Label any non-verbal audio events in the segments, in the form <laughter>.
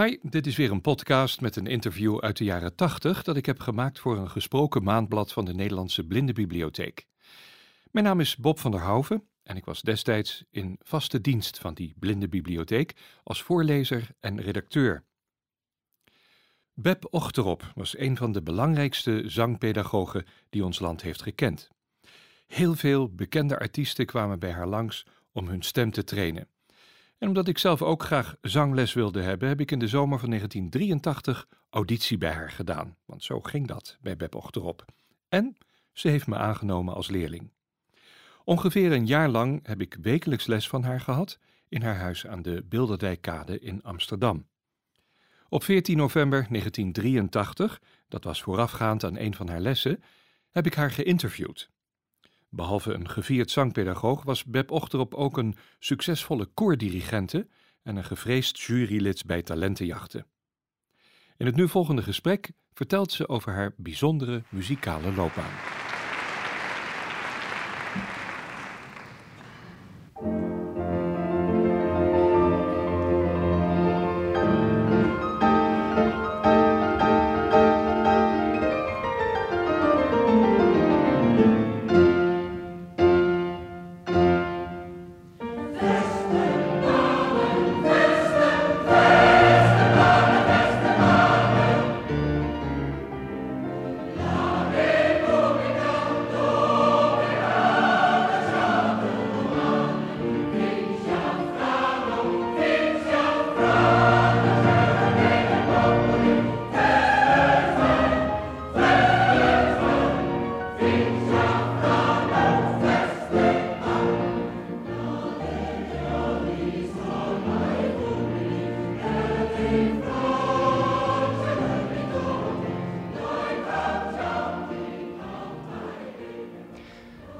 Hi, dit is weer een podcast met een interview uit de jaren 80 dat ik heb gemaakt voor een gesproken maandblad van de Nederlandse Blindenbibliotheek. Mijn naam is Bob van der Houven en ik was destijds in vaste dienst van die Blindenbibliotheek als voorlezer en redacteur. Beb Ochterop was een van de belangrijkste zangpedagogen die ons land heeft gekend. Heel veel bekende artiesten kwamen bij haar langs om hun stem te trainen. En omdat ik zelf ook graag zangles wilde hebben, heb ik in de zomer van 1983 auditie bij haar gedaan. Want zo ging dat bij Beb Ochterop. En ze heeft me aangenomen als leerling. Ongeveer een jaar lang heb ik wekelijks les van haar gehad in haar huis aan de Bilderdijkkade in Amsterdam. Op 14 november 1983, dat was voorafgaand aan een van haar lessen, heb ik haar geïnterviewd. Behalve een gevierd zangpedagoog was Beb Ochterop ook een succesvolle koordirigente en een gevreesd jurylid bij talentenjachten. In het nu volgende gesprek vertelt ze over haar bijzondere muzikale loopbaan.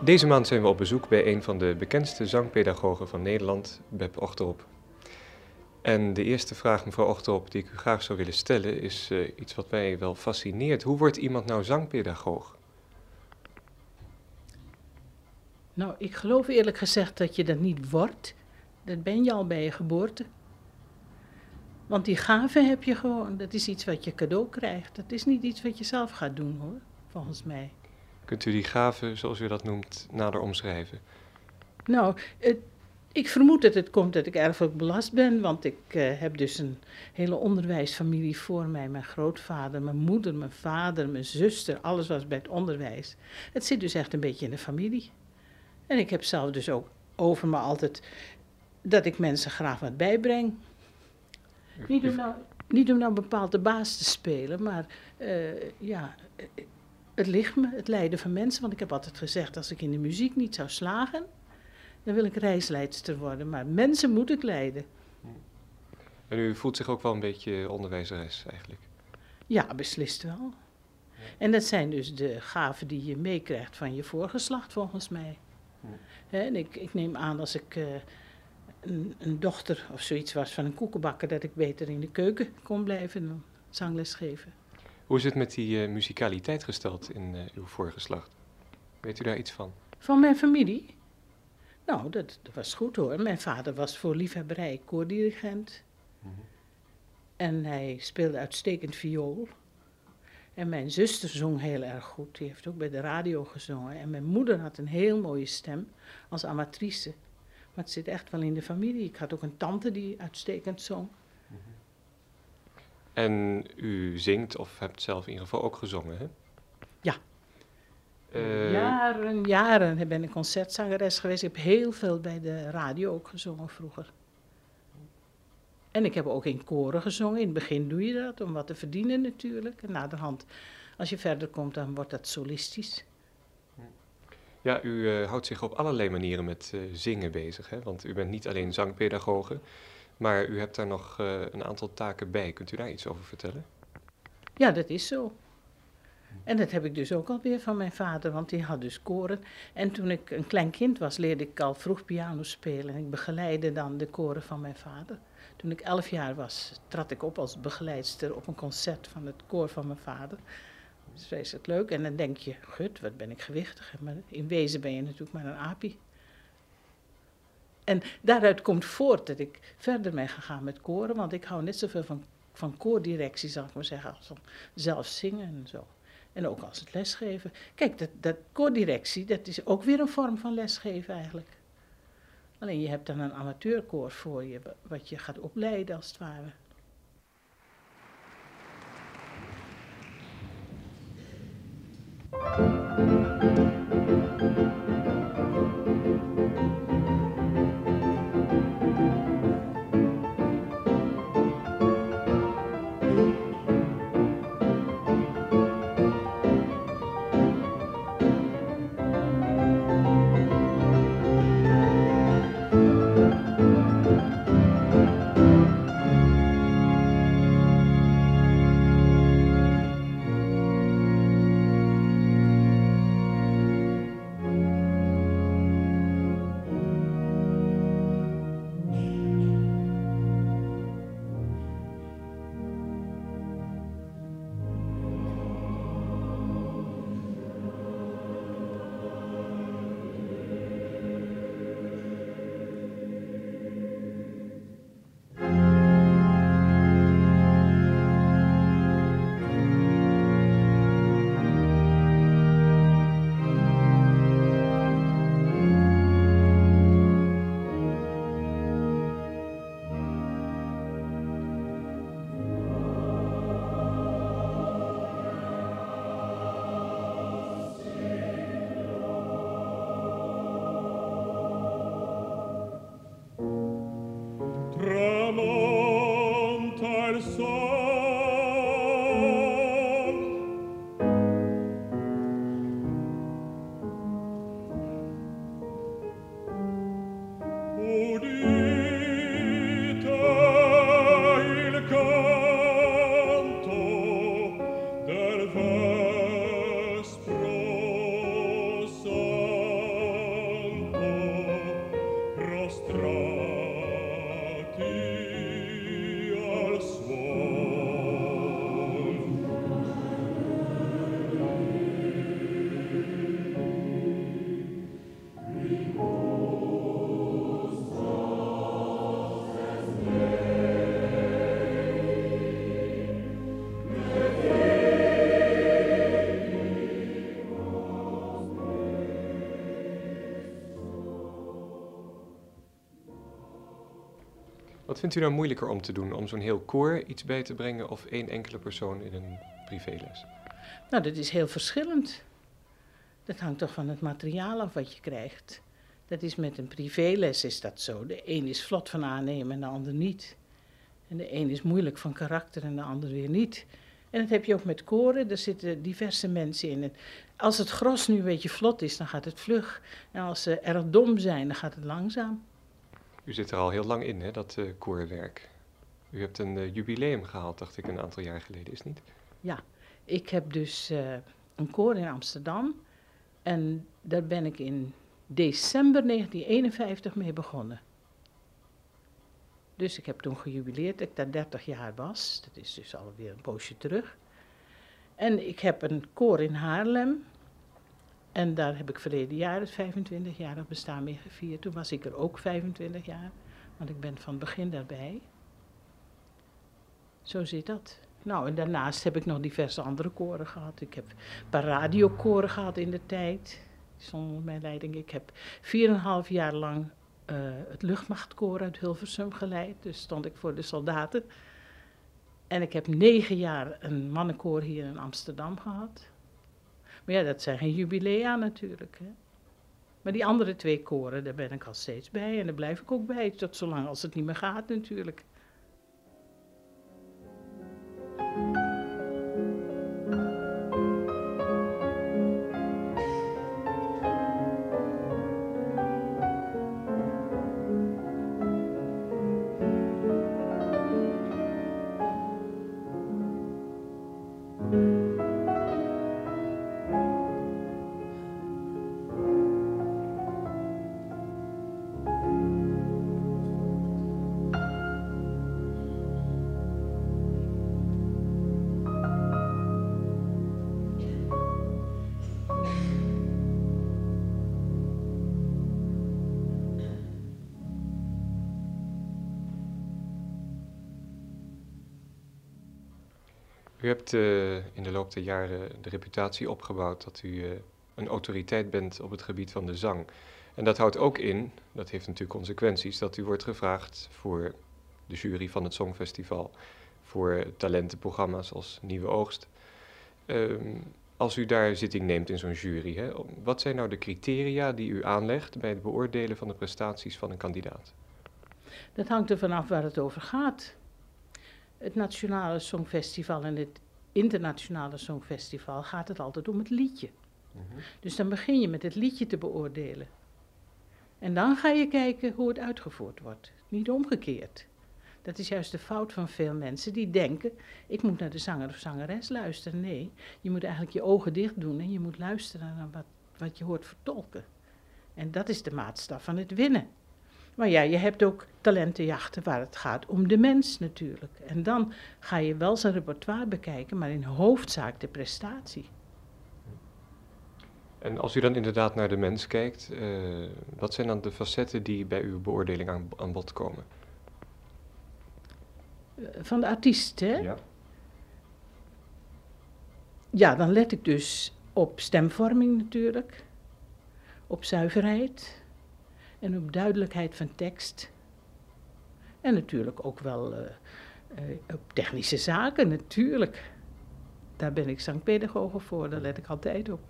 Deze maand zijn we op bezoek bij een van de bekendste zangpedagogen van Nederland, Beb Ochterop. En de eerste vraag, mevrouw Ochterop, die ik u graag zou willen stellen, is uh, iets wat mij wel fascineert. Hoe wordt iemand nou zangpedagoog? Nou, ik geloof eerlijk gezegd dat je dat niet wordt. Dat ben je al bij je geboorte. Want die gave heb je gewoon. Dat is iets wat je cadeau krijgt. Dat is niet iets wat je zelf gaat doen hoor, volgens mij. Kunt u die gave, zoals u dat noemt, nader omschrijven? Nou, het, ik vermoed dat het komt dat ik erfelijk belast ben, want ik uh, heb dus een hele onderwijsfamilie voor mij. Mijn grootvader, mijn moeder, mijn vader, mijn zuster, alles was bij het onderwijs. Het zit dus echt een beetje in de familie. En ik heb zelf dus ook over me altijd dat ik mensen graag wat bijbreng. Niet om nou, niet om nou bepaald de baas te spelen, maar uh, ja, het ligt me, het lijden van mensen. Want ik heb altijd gezegd, als ik in de muziek niet zou slagen, dan wil ik reisleidster worden. Maar mensen moet ik leiden. En u voelt zich ook wel een beetje onderwijzeres eigenlijk? Ja, beslist wel. En dat zijn dus de gaven die je meekrijgt van je voorgeslacht, volgens mij. en ik, ik, neem aan als ik uh, een, een, dochter of zoiets was van een koekenbakker, dat ik beter in de keuken kon blijven dan zangles geven. Hoe is het met die uh, muzikaliteit gesteld in uh, uw voorgeslacht? Weet u daar iets van? Van mijn familie? Nou, dat, dat was goed hoor. Mijn vader was voor liefhebberij koordirigent. Mm -hmm. En hij speelde uitstekend viool. En mijn zuster zong heel erg goed. Die heeft ook bij de radio gezongen. En mijn moeder had een heel mooie stem als amatrice. Maar het zit echt wel in de familie. Ik had ook een tante die uitstekend zong. En u zingt, of hebt zelf in ieder geval ook gezongen, hè? Ja. Uh, jaren, jaren ben ik concertzangeres geweest. Ik heb heel veel bij de radio ook gezongen vroeger. En ik heb ook in koren gezongen. In het begin doe je dat om wat te verdienen natuurlijk. En naderhand, als je verder komt, dan wordt dat solistisch. Ja, u uh, houdt zich op allerlei manieren met uh, zingen bezig. Hè? Want u bent niet alleen zangpedagoge, maar u hebt daar nog uh, een aantal taken bij. Kunt u daar iets over vertellen? Ja, dat is zo. En dat heb ik dus ook alweer van mijn vader, want die had dus koren. En toen ik een klein kind was, leerde ik al vroeg piano spelen. En ik begeleidde dan de koren van mijn vader. Toen ik elf jaar was, trad ik op als begeleidster op een concert van het koor van mijn vader. Dat is vreselijk leuk. En dan denk je, gut, wat ben ik gewichtig. Maar in wezen ben je natuurlijk maar een apie. En daaruit komt voort dat ik verder ben gegaan met koren, want ik hou net zoveel van van koordirectie, zal ik maar zeggen, als zelf zingen en zo. En ook als het lesgeven. Kijk, dat, dat koordirectie, dat is ook weer een vorm van lesgeven eigenlijk. Alleen je hebt dan een amateurkoor voor je, wat je gaat opleiden als het ware. Wat vindt u nou moeilijker om te doen? Om zo'n heel koor iets bij te brengen of één enkele persoon in een privéles? Nou, dat is heel verschillend. Dat hangt toch van het materiaal af wat je krijgt. Dat is met een privéles is dat zo. De een is vlot van aannemen en de ander niet. En de een is moeilijk van karakter en de ander weer niet. En dat heb je ook met koren, er zitten diverse mensen in. als het gros nu een beetje vlot is, dan gaat het vlug. En als ze erg dom zijn, dan gaat het langzaam. U zit er al heel lang in, hè, dat uh, koorwerk. U hebt een uh, jubileum gehaald, dacht ik, een aantal jaar geleden, is niet? Ja, ik heb dus uh, een koor in Amsterdam. En daar ben ik in december 1951 mee begonnen. Dus ik heb toen gejubileerd dat ik daar 30 jaar was. Dat is dus alweer een poosje terug. En ik heb een koor in Haarlem. En daar heb ik verleden jaar het 25-jarig bestaan mee gevierd. Toen was ik er ook 25 jaar, want ik ben van het begin daarbij. Zo zit dat. Nou, en daarnaast heb ik nog diverse andere koren gehad. Ik heb een paar radiokoren gehad in de tijd, zonder mijn leiding. Ik heb 4,5 jaar lang uh, het luchtmachtkoor uit Hilversum geleid. Dus stond ik voor de soldaten. En ik heb negen jaar een mannenkoor hier in Amsterdam gehad. Maar ja, dat zijn geen jubilea natuurlijk. Hè. Maar die andere twee koren, daar ben ik al steeds bij en daar blijf ik ook bij, tot zolang als het niet meer gaat natuurlijk. U hebt uh, in de loop der jaren de reputatie opgebouwd dat u uh, een autoriteit bent op het gebied van de zang. En dat houdt ook in, dat heeft natuurlijk consequenties, dat u wordt gevraagd voor de jury van het Songfestival, voor talentenprogramma's als Nieuwe Oogst. Um, als u daar zitting neemt in zo'n jury, hè, wat zijn nou de criteria die u aanlegt bij het beoordelen van de prestaties van een kandidaat? Dat hangt er vanaf waar het over gaat. Het Nationale Songfestival en het Internationale Songfestival gaat het altijd om het liedje. Mm -hmm. Dus dan begin je met het liedje te beoordelen. En dan ga je kijken hoe het uitgevoerd wordt. Niet omgekeerd. Dat is juist de fout van veel mensen die denken: ik moet naar de zanger of zangeres luisteren. Nee, je moet eigenlijk je ogen dicht doen en je moet luisteren naar wat, wat je hoort vertolken. En dat is de maatstaf van het winnen. Maar ja, je hebt ook talentenjachten waar het gaat om de mens natuurlijk. En dan ga je wel zijn repertoire bekijken, maar in hoofdzaak de prestatie. En als u dan inderdaad naar de mens kijkt, uh, wat zijn dan de facetten die bij uw beoordeling aan, aan bod komen? van de artiest, hè? Ja. Ja, dan let ik dus op stemvorming natuurlijk, op zuiverheid en op duidelijkheid van tekst. En natuurlijk ook wel uh, uh, op technische zaken, natuurlijk. Daar ben ik zangpedagoge voor, daar let ik altijd op.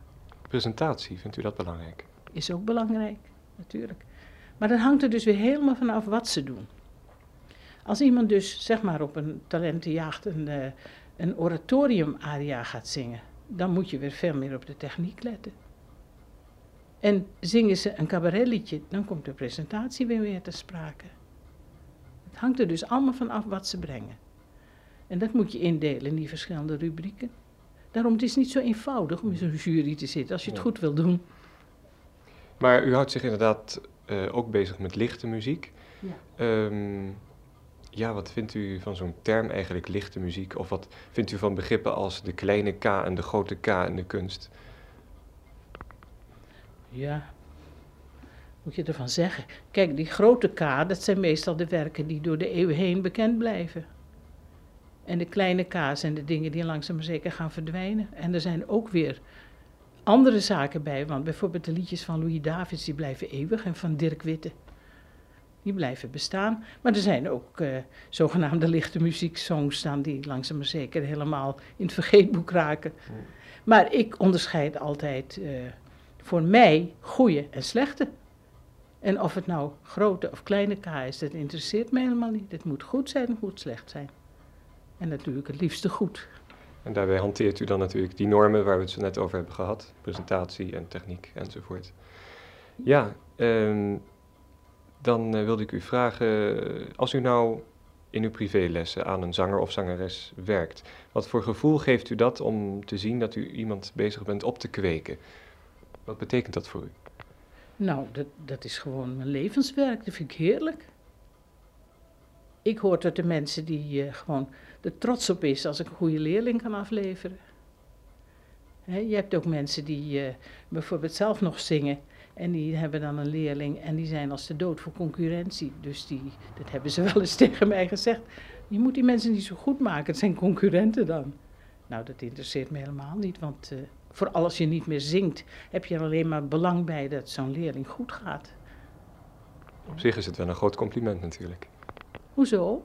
Presentatie, vindt u dat belangrijk? Is ook belangrijk, natuurlijk. Maar dat hangt er dus weer helemaal vanaf wat ze doen. Als iemand dus zeg maar op een talentenjacht een, uh, een oratorium-aria gaat zingen, dan moet je weer veel meer op de techniek letten. En zingen ze een cabaretliedje, dan komt de presentatie weer weer te sprake. Het hangt er dus allemaal van af wat ze brengen. En dat moet je indelen in die verschillende rubrieken. Daarom het is niet zo eenvoudig om in zo'n jury te zitten als je het goed wil doen. Maar u houdt zich inderdaad uh, ook bezig met lichte muziek. Ja. Um, ja, wat vindt u van zo'n term eigenlijk, lichte muziek? Of wat vindt u van begrippen als de kleine K en de grote K in de kunst? Ja, moet je ervan zeggen? Kijk, die grote K, dat zijn meestal de werken die door de eeuwen heen bekend blijven. En de kleine K zijn de dingen die langzaam maar zeker gaan verdwijnen. En er zijn ook weer andere zaken bij, want bijvoorbeeld de liedjes van Louis Davids, die blijven eeuwig, en van Dirk Witte die blijven bestaan. Maar er zijn ook uh, zogenaamde lichte muzieksongs staan die langzaam maar zeker helemaal in het vergeetboek raken. Maar ik onderscheid altijd uh, voor mij goede en slechte. En of het nou grote of kleine K is, dat interesseert me helemaal niet. Het moet goed zijn, het moet slecht zijn. En natuurlijk het liefste goed. En daarbij hanteert u dan natuurlijk die normen waar we het zo net over hebben gehad. Presentatie en techniek enzovoort. Ja, um, dan uh, wilde ik u vragen, als u nou in uw privélessen aan een zanger of zangeres werkt, wat voor gevoel geeft u dat om te zien dat u iemand bezig bent op te kweken? Wat betekent dat voor u? Nou, dat, dat is gewoon mijn levenswerk, dat vind ik heerlijk. Ik hoor tot de mensen die uh, gewoon er trots op is als ik een goede leerling kan afleveren. Je hebt ook mensen die uh, bijvoorbeeld zelf nog zingen en die hebben dan een leerling en die zijn als de dood voor concurrentie. Dus die, dat hebben ze <laughs> wel eens tegen mij gezegd. Je moet die mensen niet zo goed maken, het zijn concurrenten dan. Nou, dat interesseert me helemaal niet, want uh, vooral als je niet meer zingt, heb je er alleen maar belang bij dat zo'n leerling goed gaat. Op zich is het wel een groot compliment natuurlijk. Hoezo?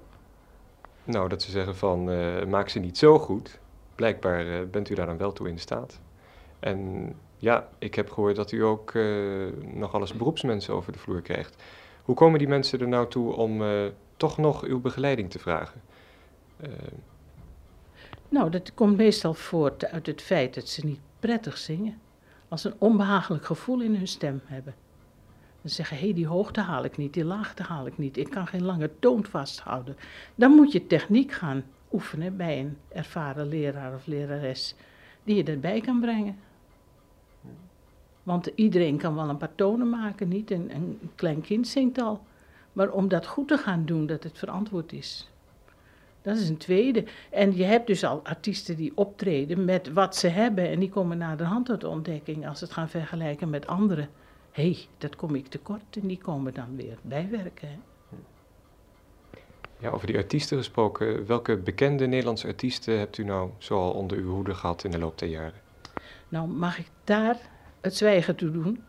Nou, dat ze zeggen van, uh, maak ze niet zo goed. Blijkbaar uh, bent u daar dan wel toe in staat. En ja, ik heb gehoord dat u ook uh, nog alles beroepsmensen over de vloer krijgt. Hoe komen die mensen er nou toe om toch nog uw begeleiding te vragen? Nou, dat komt meestal voort uit het feit dat ze niet prettig zingen. Als een onbehagelijk gevoel in hun stem hebben. Dan zeggen, hé, hey, die hoogte haal ik niet, die laagte haal ik niet. Ik kan geen lange toon vasthouden. Dan moet je techniek gaan oefenen bij een ervaren leraar of lerares die je erbij kan brengen. Want iedereen kan wel een paar tonen maken, niet? Een klein kind zingt al. Maar om dat goed te gaan doen, dat het verantwoord is. Dat is een tweede. En je hebt dus al artiesten die optreden met wat ze hebben. En die komen naar de hand tot de ontdekking als ze het gaan vergelijken met anderen. Hé, hey, dat kom ik tekort. En die komen dan weer bijwerken. Hè? Ja, over die artiesten gesproken. Welke bekende Nederlandse artiesten hebt u nou zoal onder uw hoede gehad in de loop der jaren? Nou, mag ik daar het zwijgen toe doen?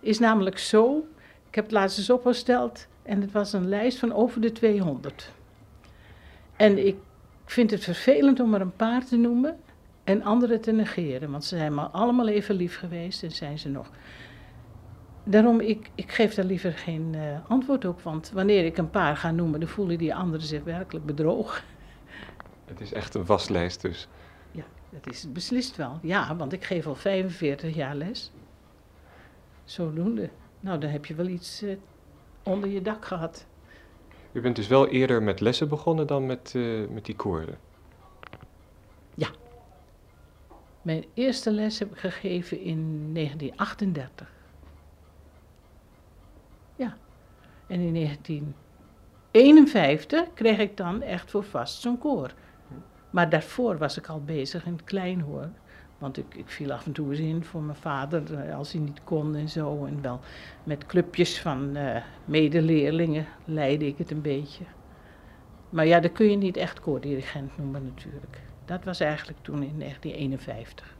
Is namelijk zo, ik heb het laatst eens opgesteld en het was een lijst van over de 200. En ik vind het vervelend om er een paar te noemen en anderen te negeren, want ze zijn maar allemaal even lief geweest en zijn ze nog. Daarom, ik, ik geef daar liever geen uh, antwoord op, want wanneer ik een paar ga noemen, dan voelen die anderen zich werkelijk bedrogen. Het is echt een waslijst dus. Ja, dat is beslist wel. Ja, want ik geef al 45 jaar les. Zodoende. Nou, dan heb je wel iets uh, onder je dak gehad. U bent dus wel eerder met lessen begonnen dan met, uh, met die koorden? Ja. Mijn eerste les heb ik gegeven in 1938. Ja. En in 1951 kreeg ik dan echt voor vast zo'n koor. Maar daarvoor was ik al bezig in het klein hoor. Want ik, ik viel af en toe eens in voor mijn vader eh, als hij niet kon en zo. En wel met clubjes van uh, medeleerlingen leidde ik het een beetje. Maar ja, dat kun je niet echt koordirigent noemen natuurlijk. Dat was eigenlijk toen in 1951.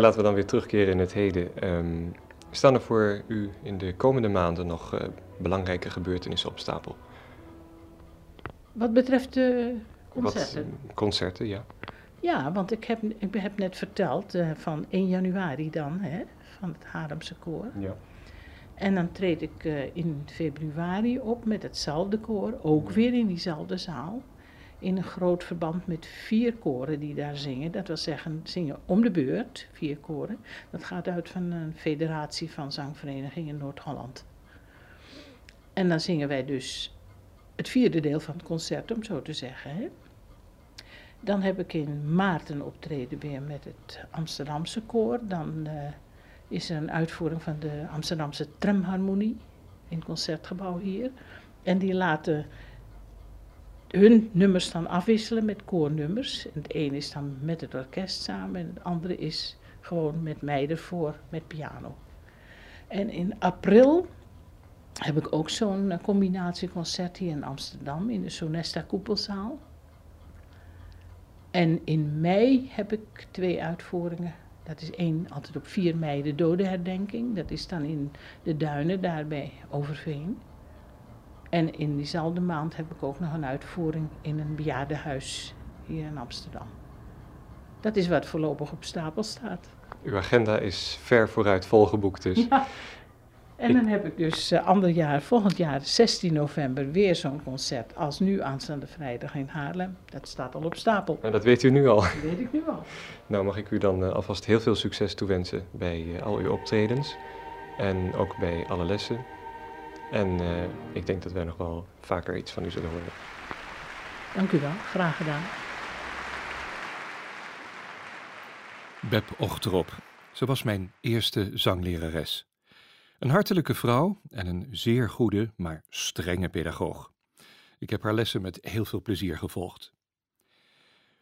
Maar laten we dan weer terugkeren in het heden. Um, staan er voor u in de komende maanden nog uh, belangrijke gebeurtenissen op stapel? Wat betreft de concerten? Wat, concerten, ja. Ja, want ik heb, ik heb net verteld uh, van 1 januari dan, hè, van het Haarlemse koor. Ja. En dan treed ik uh, in februari op met hetzelfde koor, ook weer in diezelfde zaal in een groot verband met vier koren die daar zingen. Dat wil zeggen, zingen om de beurt, vier koren. Dat gaat uit van een federatie van zangverenigingen in Noord-Holland. En dan zingen wij dus het vierde deel van het concert, om zo te zeggen. Hè. Dan heb ik in maart een optreden weer met het Amsterdamse koor. Dan uh, is er een uitvoering van de Amsterdamse tramharmonie in het concertgebouw hier. En die laten hun nummers dan afwisselen met koornummers. Het ene is dan met het orkest samen en het andere is gewoon met mij ervoor met piano. En in april heb ik ook zo'n eh, combinatieconcert in Amsterdam in de Sonesta Koepelzaal. En in mei heb ik twee uitvoeringen. Dat is één altijd op 4 mei de dodenherdenking. Dat is dan in de duinen daar bij Overveen. En in diezelfde maand heb ik ook nog een uitvoering in een bejaardenhuis hier in Amsterdam. Dat is wat voorlopig op stapel staat. Uw agenda is ver vooruit volgeboekt dus. <laughs> Ja. En dan heb ik dus uh, ander jaar, volgend jaar 16 november weer zo'n concert als nu aanstaande vrijdag in Haarlem. Dat staat al op stapel. En dat weet u nu al. Dat weet ik nu al. <laughs> Nou mag ik u dan uh, alvast heel veel succes toewensen bij uh, al uw optredens. En ook bij alle lessen. En eh, ik denk dat wij nog wel vaker iets van u zullen horen. Dank u wel, graag gedaan. Beb Ochterop. Ze was mijn eerste zanglerares. Een hartelijke vrouw en een zeer goede, maar strenge pedagoog. Ik heb haar lessen met heel veel plezier gevolgd.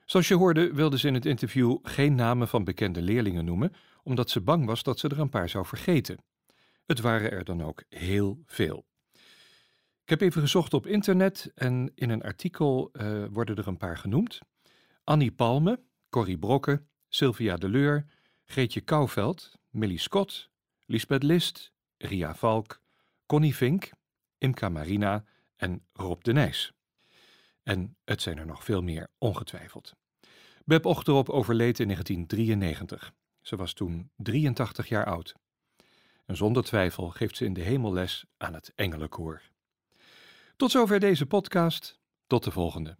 Zoals je hoorde wilde ze in het interview geen namen van bekende leerlingen noemen, omdat ze bang was dat ze er een paar zou vergeten. Het waren er dan ook heel veel. Ik heb even gezocht op internet en in een artikel uh, worden er een paar genoemd. Annie Palme, Corrie Brokke, Sylvia Deleur, Greetje Kouwveld, Millie Scott, Lisbeth List, Ria Valk, Connie Vink, Imka Marina en Rob de Nijs. En het zijn er nog veel meer, ongetwijfeld. Beb Ochterop overleed in 1993. Ze was toen 83 jaar oud. En zonder twijfel geeft ze in de hemel les aan het engelenkoor. Tot zover deze podcast. Tot de volgende.